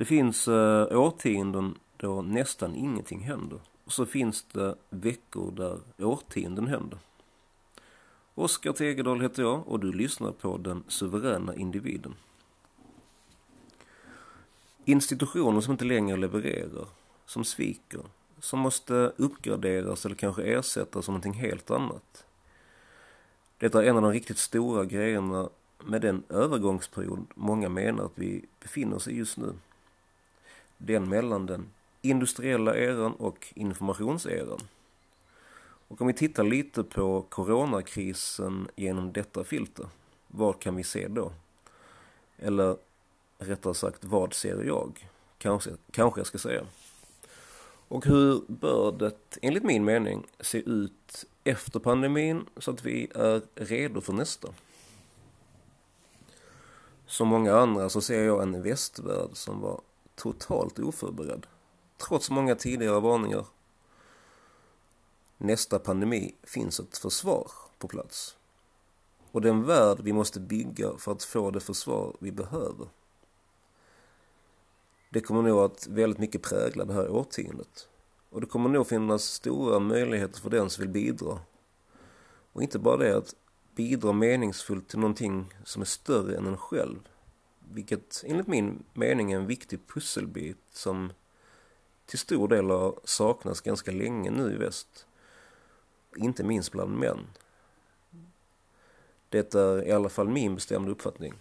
Det finns eh, årtionden då nästan ingenting händer. Och så finns det veckor där årtionden händer. Oskar Tegedal heter jag och du lyssnar på Den suveräna individen. Institutioner som inte längre levererar, som sviker, som måste uppgraderas eller kanske ersättas av någonting helt annat. Detta är en av de riktigt stora grejerna med den övergångsperiod många menar att vi befinner oss i just nu. Den mellan den industriella eran och informationseran. Och om vi tittar lite på coronakrisen genom detta filter, vad kan vi se då? Eller rättare sagt, vad ser jag? Kanske, kanske jag ska säga. Och hur bör det enligt min mening se ut efter pandemin så att vi är redo för nästa? Som många andra så ser jag en västvärld som var totalt oförberedd. Trots många tidigare varningar. Nästa pandemi finns ett försvar på plats. Och den värld vi måste bygga för att få det försvar vi behöver. Det kommer nog att väldigt mycket prägla det här årtiondet. Och det kommer nog finnas stora möjligheter för den som vill bidra. Och inte bara det att bidra meningsfullt till någonting som är större än en själv. Vilket enligt min mening är en viktig pusselbit som till stor del har saknats ganska länge nu i väst. Inte minst bland män. Det är i alla fall min bestämda uppfattning.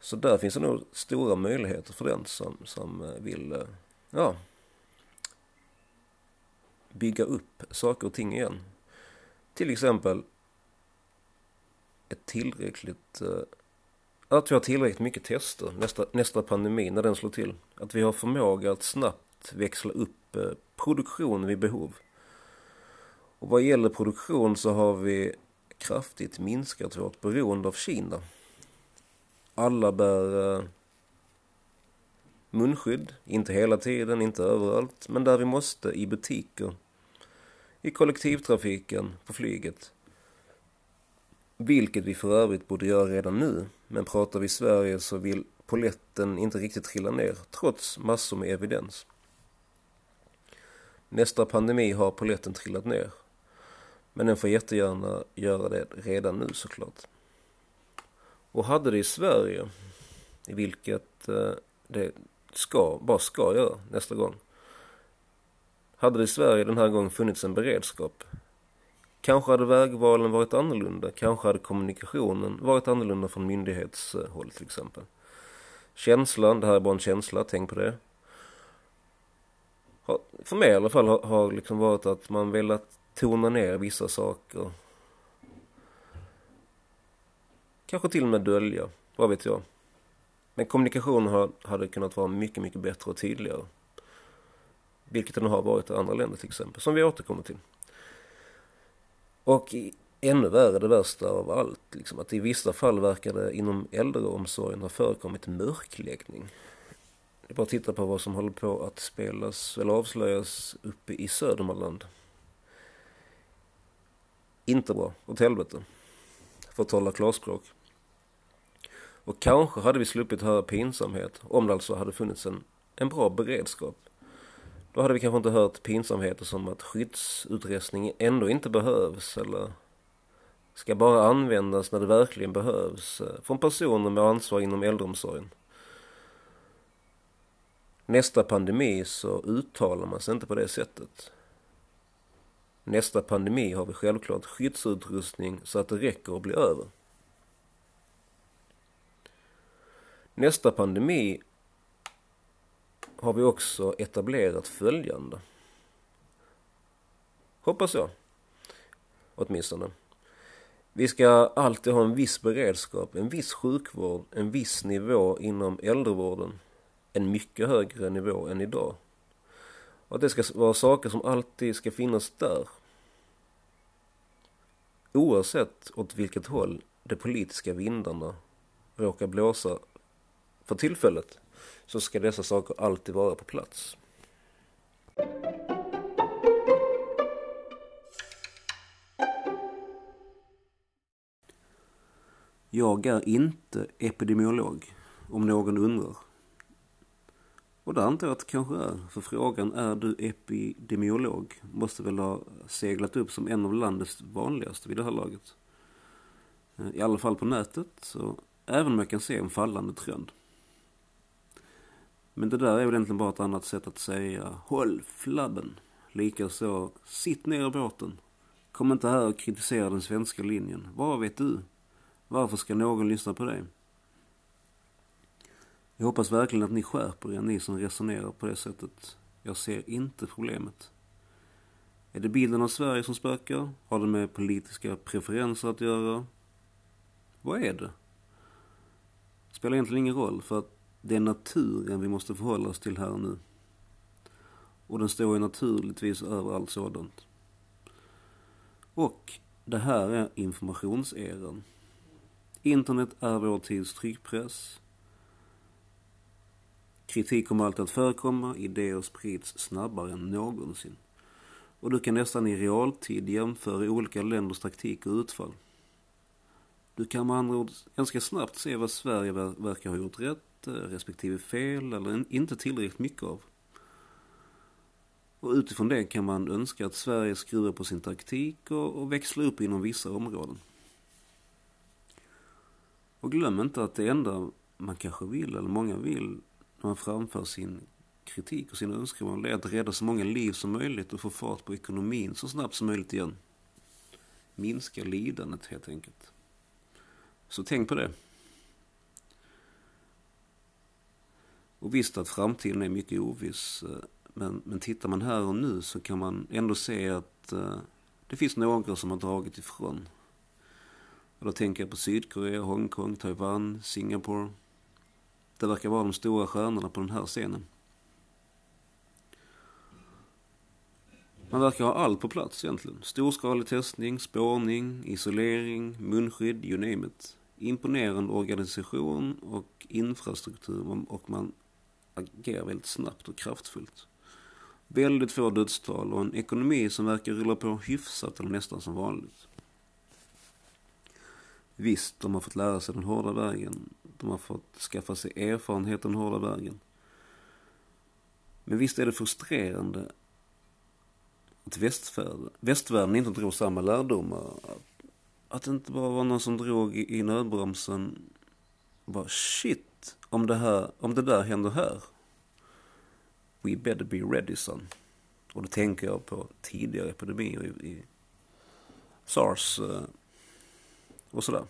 Så där finns det nog stora möjligheter för den som, som eh, vill, eh, ja, bygga upp saker och ting igen. Till exempel ett tillräckligt, eh, att vi har tillräckligt mycket tester nästa, nästa pandemi när den slår till. Att vi har förmåga att snabbt växla upp eh, produktion vid behov. Och vad gäller produktion så har vi kraftigt minskat vårt beroende av Kina. Alla bär eh, munskydd, inte hela tiden, inte överallt, men där vi måste i butiker, i kollektivtrafiken, på flyget. Vilket vi för övrigt borde göra redan nu, men pratar vi Sverige så vill poletten inte riktigt trilla ner, trots massor med evidens. Nästa pandemi har poletten trillat ner, men den får jättegärna göra det redan nu såklart. Och hade det i Sverige, vilket eh, det ska, bara ska göra nästa gång. Hade det i Sverige den här gången funnits en beredskap. Kanske hade vägvalen varit annorlunda. Kanske hade kommunikationen varit annorlunda från myndighetshåll till exempel. Känslan, det här är bara en känsla, tänk på det. för mig i alla fall har, har liksom varit att man velat tona ner vissa saker. Kanske till och med dölja, vad vet jag. Men kommunikationen hade kunnat vara mycket, mycket bättre och tydligare. Vilket den har varit i andra länder till exempel, som vi återkommer till. Och ännu värre, det värsta av allt, liksom, att i vissa fall verkar det inom äldreomsorgen ha förekommit mörkläggning. Det är bara att titta på vad som håller på att spelas eller avslöjas uppe i Södermanland. Inte bra, åt helvete. För att tala klarspråk. Och kanske hade vi sluppit höra pinsamhet om det alltså hade funnits en, en bra beredskap. Då hade vi kanske inte hört pinsamheter som att skyddsutrustning ändå inte behövs eller ska bara användas när det verkligen behövs eh, från personer med ansvar inom äldreomsorgen. Nästa pandemi så uttalar man sig inte på det sättet. Nästa pandemi har vi självklart skyddsutrustning så att det räcker och blir över. Nästa pandemi har vi också etablerat följande. Hoppas jag. Åtminstone. Vi ska alltid ha en viss beredskap, en viss sjukvård, en viss nivå inom äldrevården. En mycket högre nivå än idag. Och att det ska vara saker som alltid ska finnas där. Oavsett åt vilket håll de politiska vindarna råkar blåsa för tillfället så ska dessa saker alltid vara på plats. Jag är inte epidemiolog, om någon undrar. Och det antar jag att det kanske är. För frågan är du epidemiolog måste väl ha seglat upp som en av landets vanligaste vid det här laget. Eh, I alla fall på nätet, så även om jag kan se en fallande trend. Men det där är väl egentligen bara ett annat sätt att säga håll flabben. Likaså, sitt ner i båten. Kom inte här och kritisera den svenska linjen. Vad vet du? Varför ska någon lyssna på dig? Jag hoppas verkligen att ni skärper er, ni som resonerar på det sättet. Jag ser inte problemet. Är det bilden av Sverige som spökar? Har det med politiska preferenser att göra? Vad är det? Spelar egentligen ingen roll, för att det är naturen vi måste förhålla oss till här och nu. Och den står ju naturligtvis över allt sådant. Och det här är informationseran. Internet är vår tids tryckpress. Kritik kommer alltid att förekomma, idéer sprids snabbare än någonsin. Och du kan nästan i realtid jämföra olika länders taktik och utfall. Du kan med andra ord ganska snabbt se vad Sverige verkar ha gjort rätt, eh, respektive fel eller inte tillräckligt mycket av. Och utifrån det kan man önska att Sverige skruvar på sin taktik och, och växlar upp inom vissa områden. Och glöm inte att det enda man kanske vill, eller många vill, när man framför sin kritik och sina önskemål är att rädda så många liv som möjligt och få fart på ekonomin så snabbt som möjligt igen. Minska lidandet helt enkelt. Så tänk på det. Och visst att framtiden är mycket oviss. Eh, men, men tittar man här och nu så kan man ändå se att eh, det finns några som har dragit ifrån. Och då tänker jag på Sydkorea, Hongkong, Taiwan, Singapore. Det verkar vara de stora stjärnorna på den här scenen. Man verkar ha allt på plats egentligen. Storskalig testning, spårning, isolering, munskydd, you name it. Imponerande organisation och infrastruktur och man agerar väldigt snabbt och kraftfullt. Väldigt få dödstal och en ekonomi som verkar rulla på hyfsat eller nästan som vanligt. Visst, de har fått lära sig den hårda vägen. De har fått skaffa sig erfarenhet den hårda vägen. Men visst är det frustrerande att västvärlden, västvärlden inte drog samma lärdomar. Att det inte bara var någon som drog i nödbromsen. Bara shit, om det, här, om det där händer här. We better be ready son. Och då tänker jag på tidigare epidemier i, i sars eh, och sådär.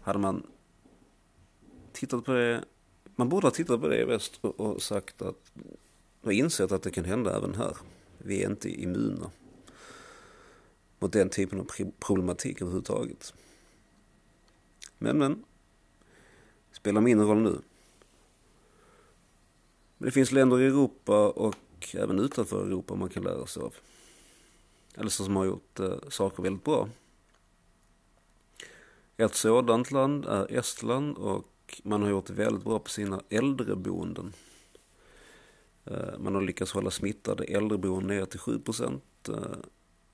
Hade man tittat på det, man borde ha tittat på det i väst och, och sagt att, och insett att det kan hända även här. Vi är inte immuna mot den typen av problematik överhuvudtaget. Men men, spelar mindre roll nu. Men det finns länder i Europa och även utanför Europa man kan lära sig av. Eller som har gjort eh, saker väldigt bra. Ett sådant land är Estland och man har gjort det väldigt bra på sina äldreboenden. Eh, man har lyckats hålla smittade äldreboenden ner till 7 procent. Eh,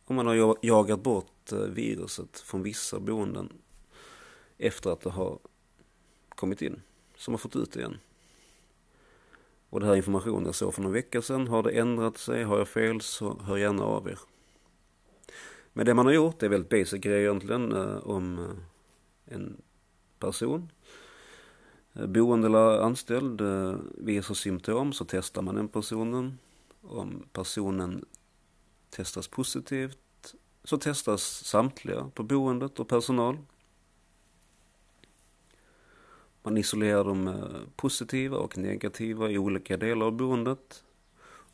och man har jagat bort eh, viruset från vissa boenden efter att det har kommit in. Som har fått ut det igen. Och det här informationen jag såg för någon vecka sedan. Har det ändrat sig? Har jag fel så hör gärna av er. Men det man har gjort är väldigt basic grejer egentligen. Eh, om eh, en person, boende eller anställd, visar symptom så testar man den personen. Om personen testas positivt så testas samtliga på boendet och personal. Man isolerar de positiva och negativa i olika delar av boendet.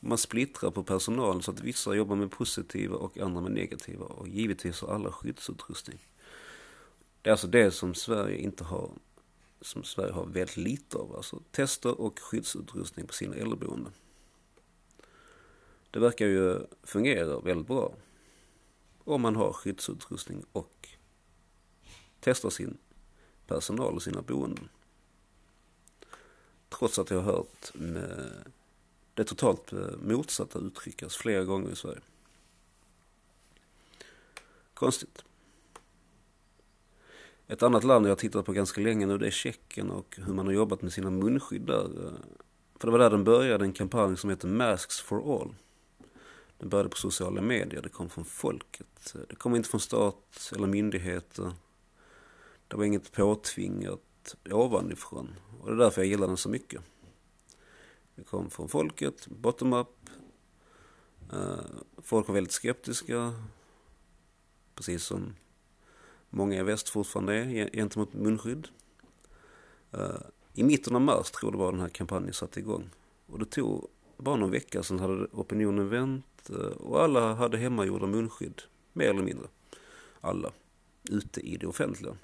Man splittrar på personal så att vissa jobbar med positiva och andra med negativa och givetvis har alla skyddsutrustning. Det är alltså det som Sverige inte har, som Sverige har väldigt lite av. Alltså tester och skyddsutrustning på sina äldreboenden. Det verkar ju fungera väldigt bra. Om man har skyddsutrustning och testar sin personal och sina boenden. Trots att jag har hört det totalt motsatta uttryckas flera gånger i Sverige. Konstigt. Ett annat land jag har tittat på ganska länge nu det är Tjeckien och hur man har jobbat med sina munskydd där. För det var där den började, en kampanj som heter Masks for All. Det började på sociala medier, det kom från folket. Det kom inte från stat eller myndigheter. Det var inget påtvingat ovanifrån. Och det är därför jag gillar den så mycket. Det kom från folket, bottom-up. Eh, folk var väldigt skeptiska. Precis som många i väst fortfarande är gentemot munskydd. Eh, I mitten av mars tror jag det var den här kampanjen satte igång. Och det tog bara någon vecka sedan hade opinionen vänt eh, och alla hade hemmagjorda munskydd. Mer eller mindre. Alla. Ute i det offentliga.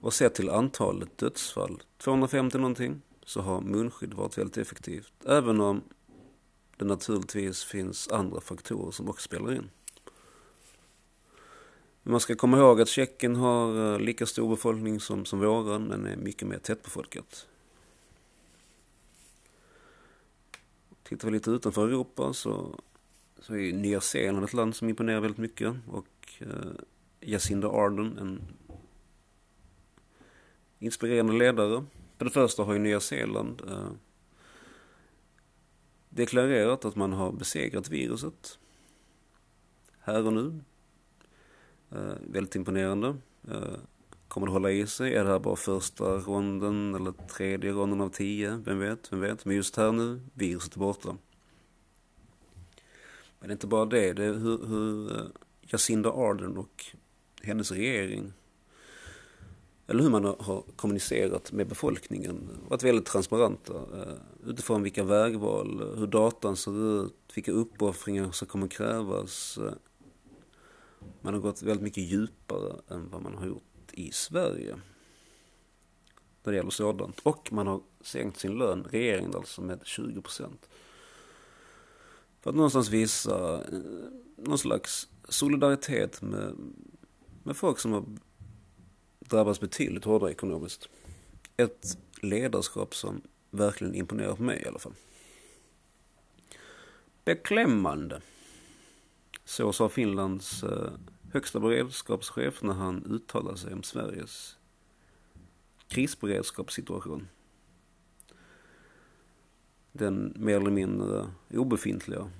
Och sett till antalet dödsfall, 250 någonting, så har munskydd varit väldigt effektivt. Även om det naturligtvis finns andra faktorer som också spelar in. Man ska komma ihåg att Tjeckien har eh, lika stor befolkning som, som våran, men är mycket mer tättbefolkat. Tittar vi lite utanför Europa så, så är Nya Zeeland ett land som imponerar väldigt mycket. Och eh, Jacinda Ardern, en inspirerande ledare. För det första har ju Nya Zeeland eh, deklarerat att man har besegrat viruset. Här och nu. Eh, väldigt imponerande. Eh, kommer det hålla i sig? Är det här bara första ronden eller tredje ronden av tio? Vem vet, vem vet. Men just här nu, viruset är borta. Men det är inte bara det. Det är hur, hur eh, Jacinda Ardern och hennes regering eller hur man har kommunicerat med befolkningen. Varit väldigt transparenta eh, utifrån vilka vägval, hur datan ser ut, vilka uppoffringar som kommer krävas. Eh, man har gått väldigt mycket djupare än vad man har gjort i Sverige. När det gäller sådant. Och man har sänkt sin lön, regeringen alltså, med 20 procent. För att någonstans visa eh, någon slags solidaritet med, med folk som har drabbats betydligt hårdare ekonomiskt. Ett ledarskap som verkligen imponerar på mig i alla fall. Beklämmande. Så sa Finlands eh, högsta beredskapschef när han uttalade sig om Sveriges krisberedskapssituation. Den mer eller mindre obefintliga.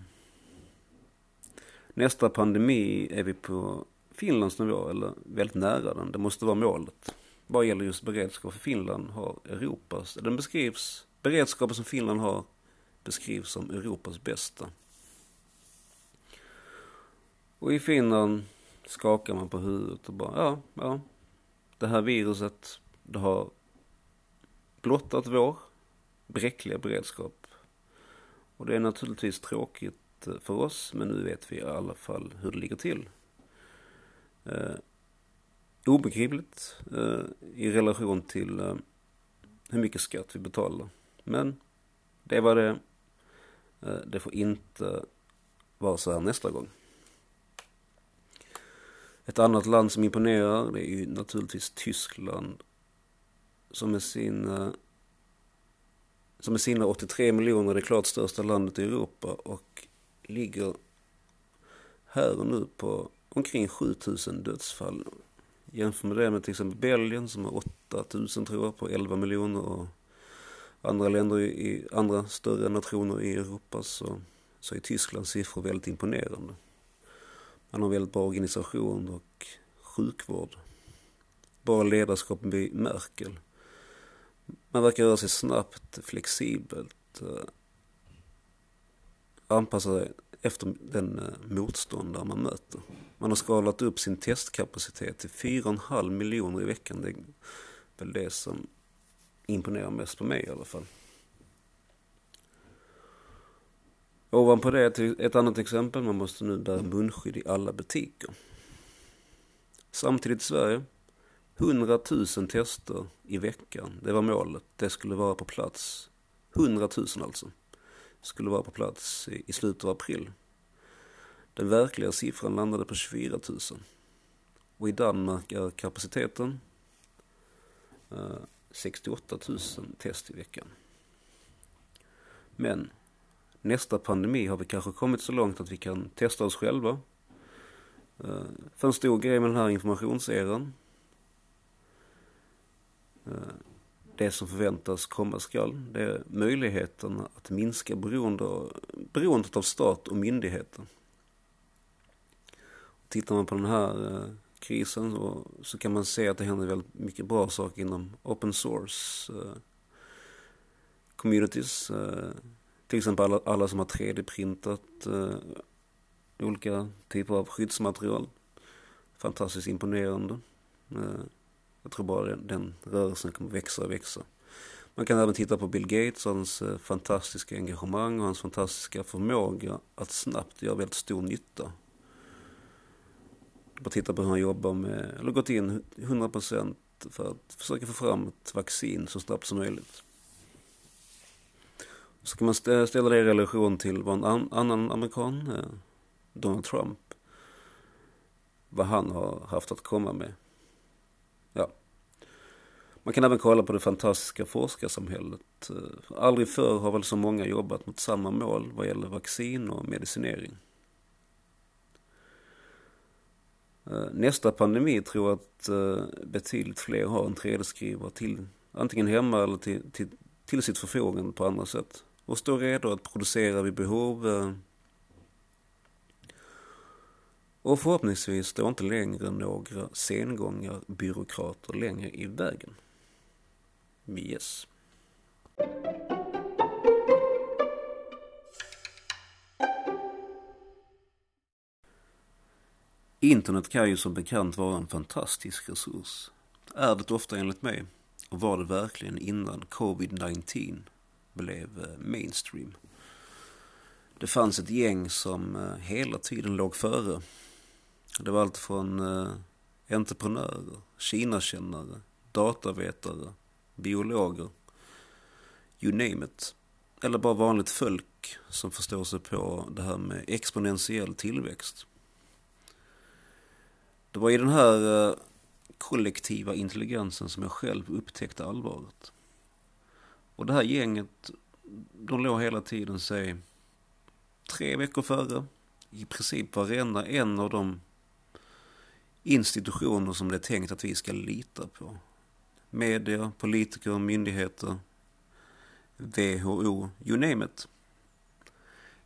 Nästa pandemi är vi på Finlands nivå, eller väldigt nära den. Det måste vara målet. Vad gäller just beredskap för Finland har Europas, den beskrivs, beredskapen som Finland har beskrivs som Europas bästa. Och i Finland skakar man på huvudet och bara, ja, ja. Det här viruset, det har blottat vår bräckliga beredskap. Och det är naturligtvis tråkigt eh, för oss, men nu vet vi i alla fall hur det ligger till. Eh, obegripligt eh, i relation till eh, hur mycket skatt vi betalar. Men det var det. Eh, det får inte vara så här nästa gång. Ett annat land som imponerar det är ju naturligtvis Tyskland. Som med sina, som med sina 83 miljoner är det klart största landet i Europa och ligger här och nu på omkring 7000 dödsfall. Jämför med det med till exempel Belgien som har 8000 tror jag på 11 miljoner och andra länder i andra större nationer i Europa så, så är Tysklands siffror väldigt imponerande. Han har väldigt bra organisation och sjukvård. Bra ledarskap med Merkel. Man verkar röra sig snabbt, flexibelt. Eh, Anpassa sig efter den eh, motståndare man möter. Man har skalat upp sin testkapacitet till 4,5 miljoner i veckan. Det är väl det som imponerar mest på mig i alla fall. Ovanpå det, ett annat exempel, man måste nu bära munskydd i alla butiker. Samtidigt i Sverige, 100 000 tester i veckan, det var målet. Det skulle vara på plats, 100 000 alltså, skulle vara på plats i slutet av april. Den verkliga siffran landade på 24 000. Och i Danmark är kapaciteten eh, 68 000 test i veckan. Men nästa pandemi har vi kanske kommit så långt att vi kan testa oss själva. Eh, för en stor grej med den här informationseran. Eh, det som förväntas komma skall. Det är möjligheten att minska beroende, beroendet av stat och myndigheter. Tittar man på den här eh, krisen så kan man se att det händer väldigt mycket bra saker inom open source communities. Till exempel alla, alla som har 3D-printat eh, olika typer av skyddsmaterial. Fantastiskt imponerande. Eh, jag tror bara den, den rörelsen kommer växa och växa. Man kan även titta på Bill Gates och hans eh, fantastiska engagemang och hans fantastiska förmåga att snabbt göra väldigt stor nytta. Bara titta på hur han jobbar med, eller gått in 100% för att försöka få fram ett vaccin så snabbt som möjligt. Så kan man ställa det i relation till vad en annan amerikan, eh, Donald Trump, vad han har haft att komma med. Ja. Man kan även kolla på det fantastiska forskarsamhället. Eh, aldrig förr har väl så många jobbat mot samma mål vad gäller vaccin och medicinering. Eh, nästa pandemi tror jag att betydligt fler har en 3D-skrivare till antingen hemma eller till, till, till sitt förfogande på andra sätt och står redo att producera vid behov. Och förhoppningsvis står inte längre några sengångar byråkrater längre i vägen. Yes. Internet kan ju som bekant vara en fantastisk resurs. Är det ofta enligt mig. Och var det verkligen innan covid-19 blev eh, mainstream. Det fanns ett gäng som eh, hela tiden låg före. Det var allt från eh, entreprenörer, Kinakännare, datavetare, biologer, you name it. Eller bara vanligt folk som förstår sig på det här med exponentiell tillväxt. Det var i den här kollektiva intelligensen som jag själv upptäckte allvaret. Och det här gänget, de låg hela tiden sig tre veckor före. I princip varenda en av de institutioner som det är tänkt att vi ska lita på. Media, politiker, myndigheter, WHO, you name it.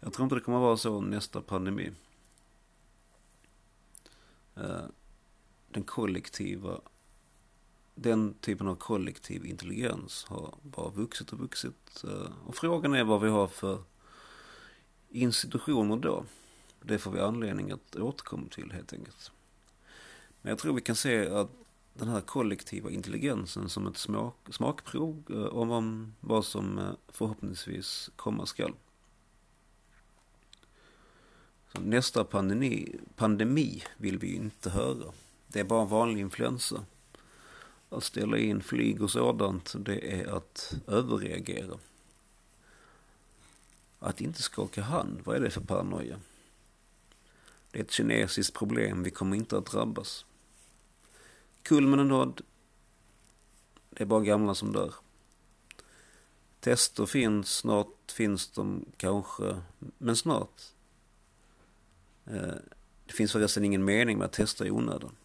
Jag tror inte det kommer vara så nästa pandemi. Eh, den kollektiva den typen av kollektiv intelligens har bara vuxit och vuxit. Eh, och frågan är vad vi har för institutioner då. Det får vi anledning att återkomma till helt enkelt. Men jag tror vi kan se att den här kollektiva intelligensen som ett smak, smakprov eh, om vad som eh, förhoppningsvis komma skall. Nästa pandemi, pandemi vill vi ju inte höra. Det är bara vanlig influensa. Att ställa in flyg och sådant, det är att överreagera. Att inte skaka hand, vad är det för paranoia? Det är ett kinesiskt problem, vi kommer inte att drabbas. Kulmen är nådd. Det är bara gamla som dör. Tester finns, snart finns de kanske, men snart. Eh, det finns förresten ingen mening med att testa i onödan.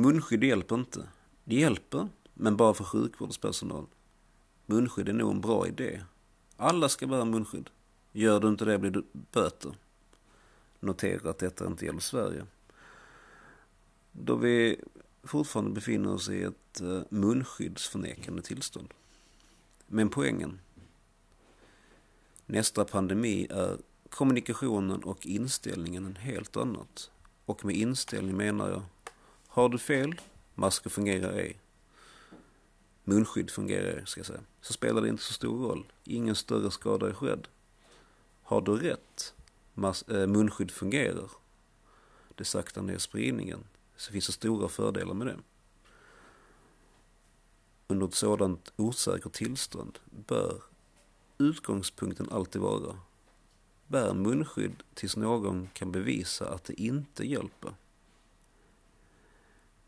Munskydd hjälper inte. Det hjälper, men bara för sjukvårdspersonal. Munskydd är nog en bra idé. Alla ska bära munskydd. Gör du inte det blir det böter. Notera att detta inte gäller Sverige. Då vi fortfarande befinner oss i ett eh, munskyddsförnekande tillstånd. Men poängen. Nästa pandemi är kommunikationen och inställningen en helt annat. Och med inställning menar jag har du fel, masker fungerar ej. Munskydd fungerar ska jag säga. Så spelar det inte så stor roll. Ingen större skada är skedd. Har du rätt, mas- äh, munskydd fungerar. Det saktar ner spridningen. Så finns det stora fördelar med det. Under ett sådant osäkert tillstånd bör utgångspunkten alltid vara Bär munskydd tills någon kan bevisa att det inte hjälper.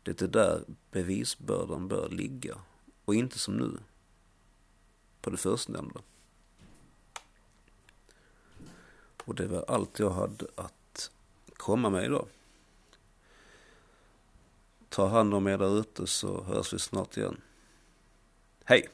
Det är där bevisbördan bör ligga och inte som nu på det förstnämnda. Och det var allt jag hade att komma med idag. Ta hand om er där ute så hörs vi snart igen. Hej!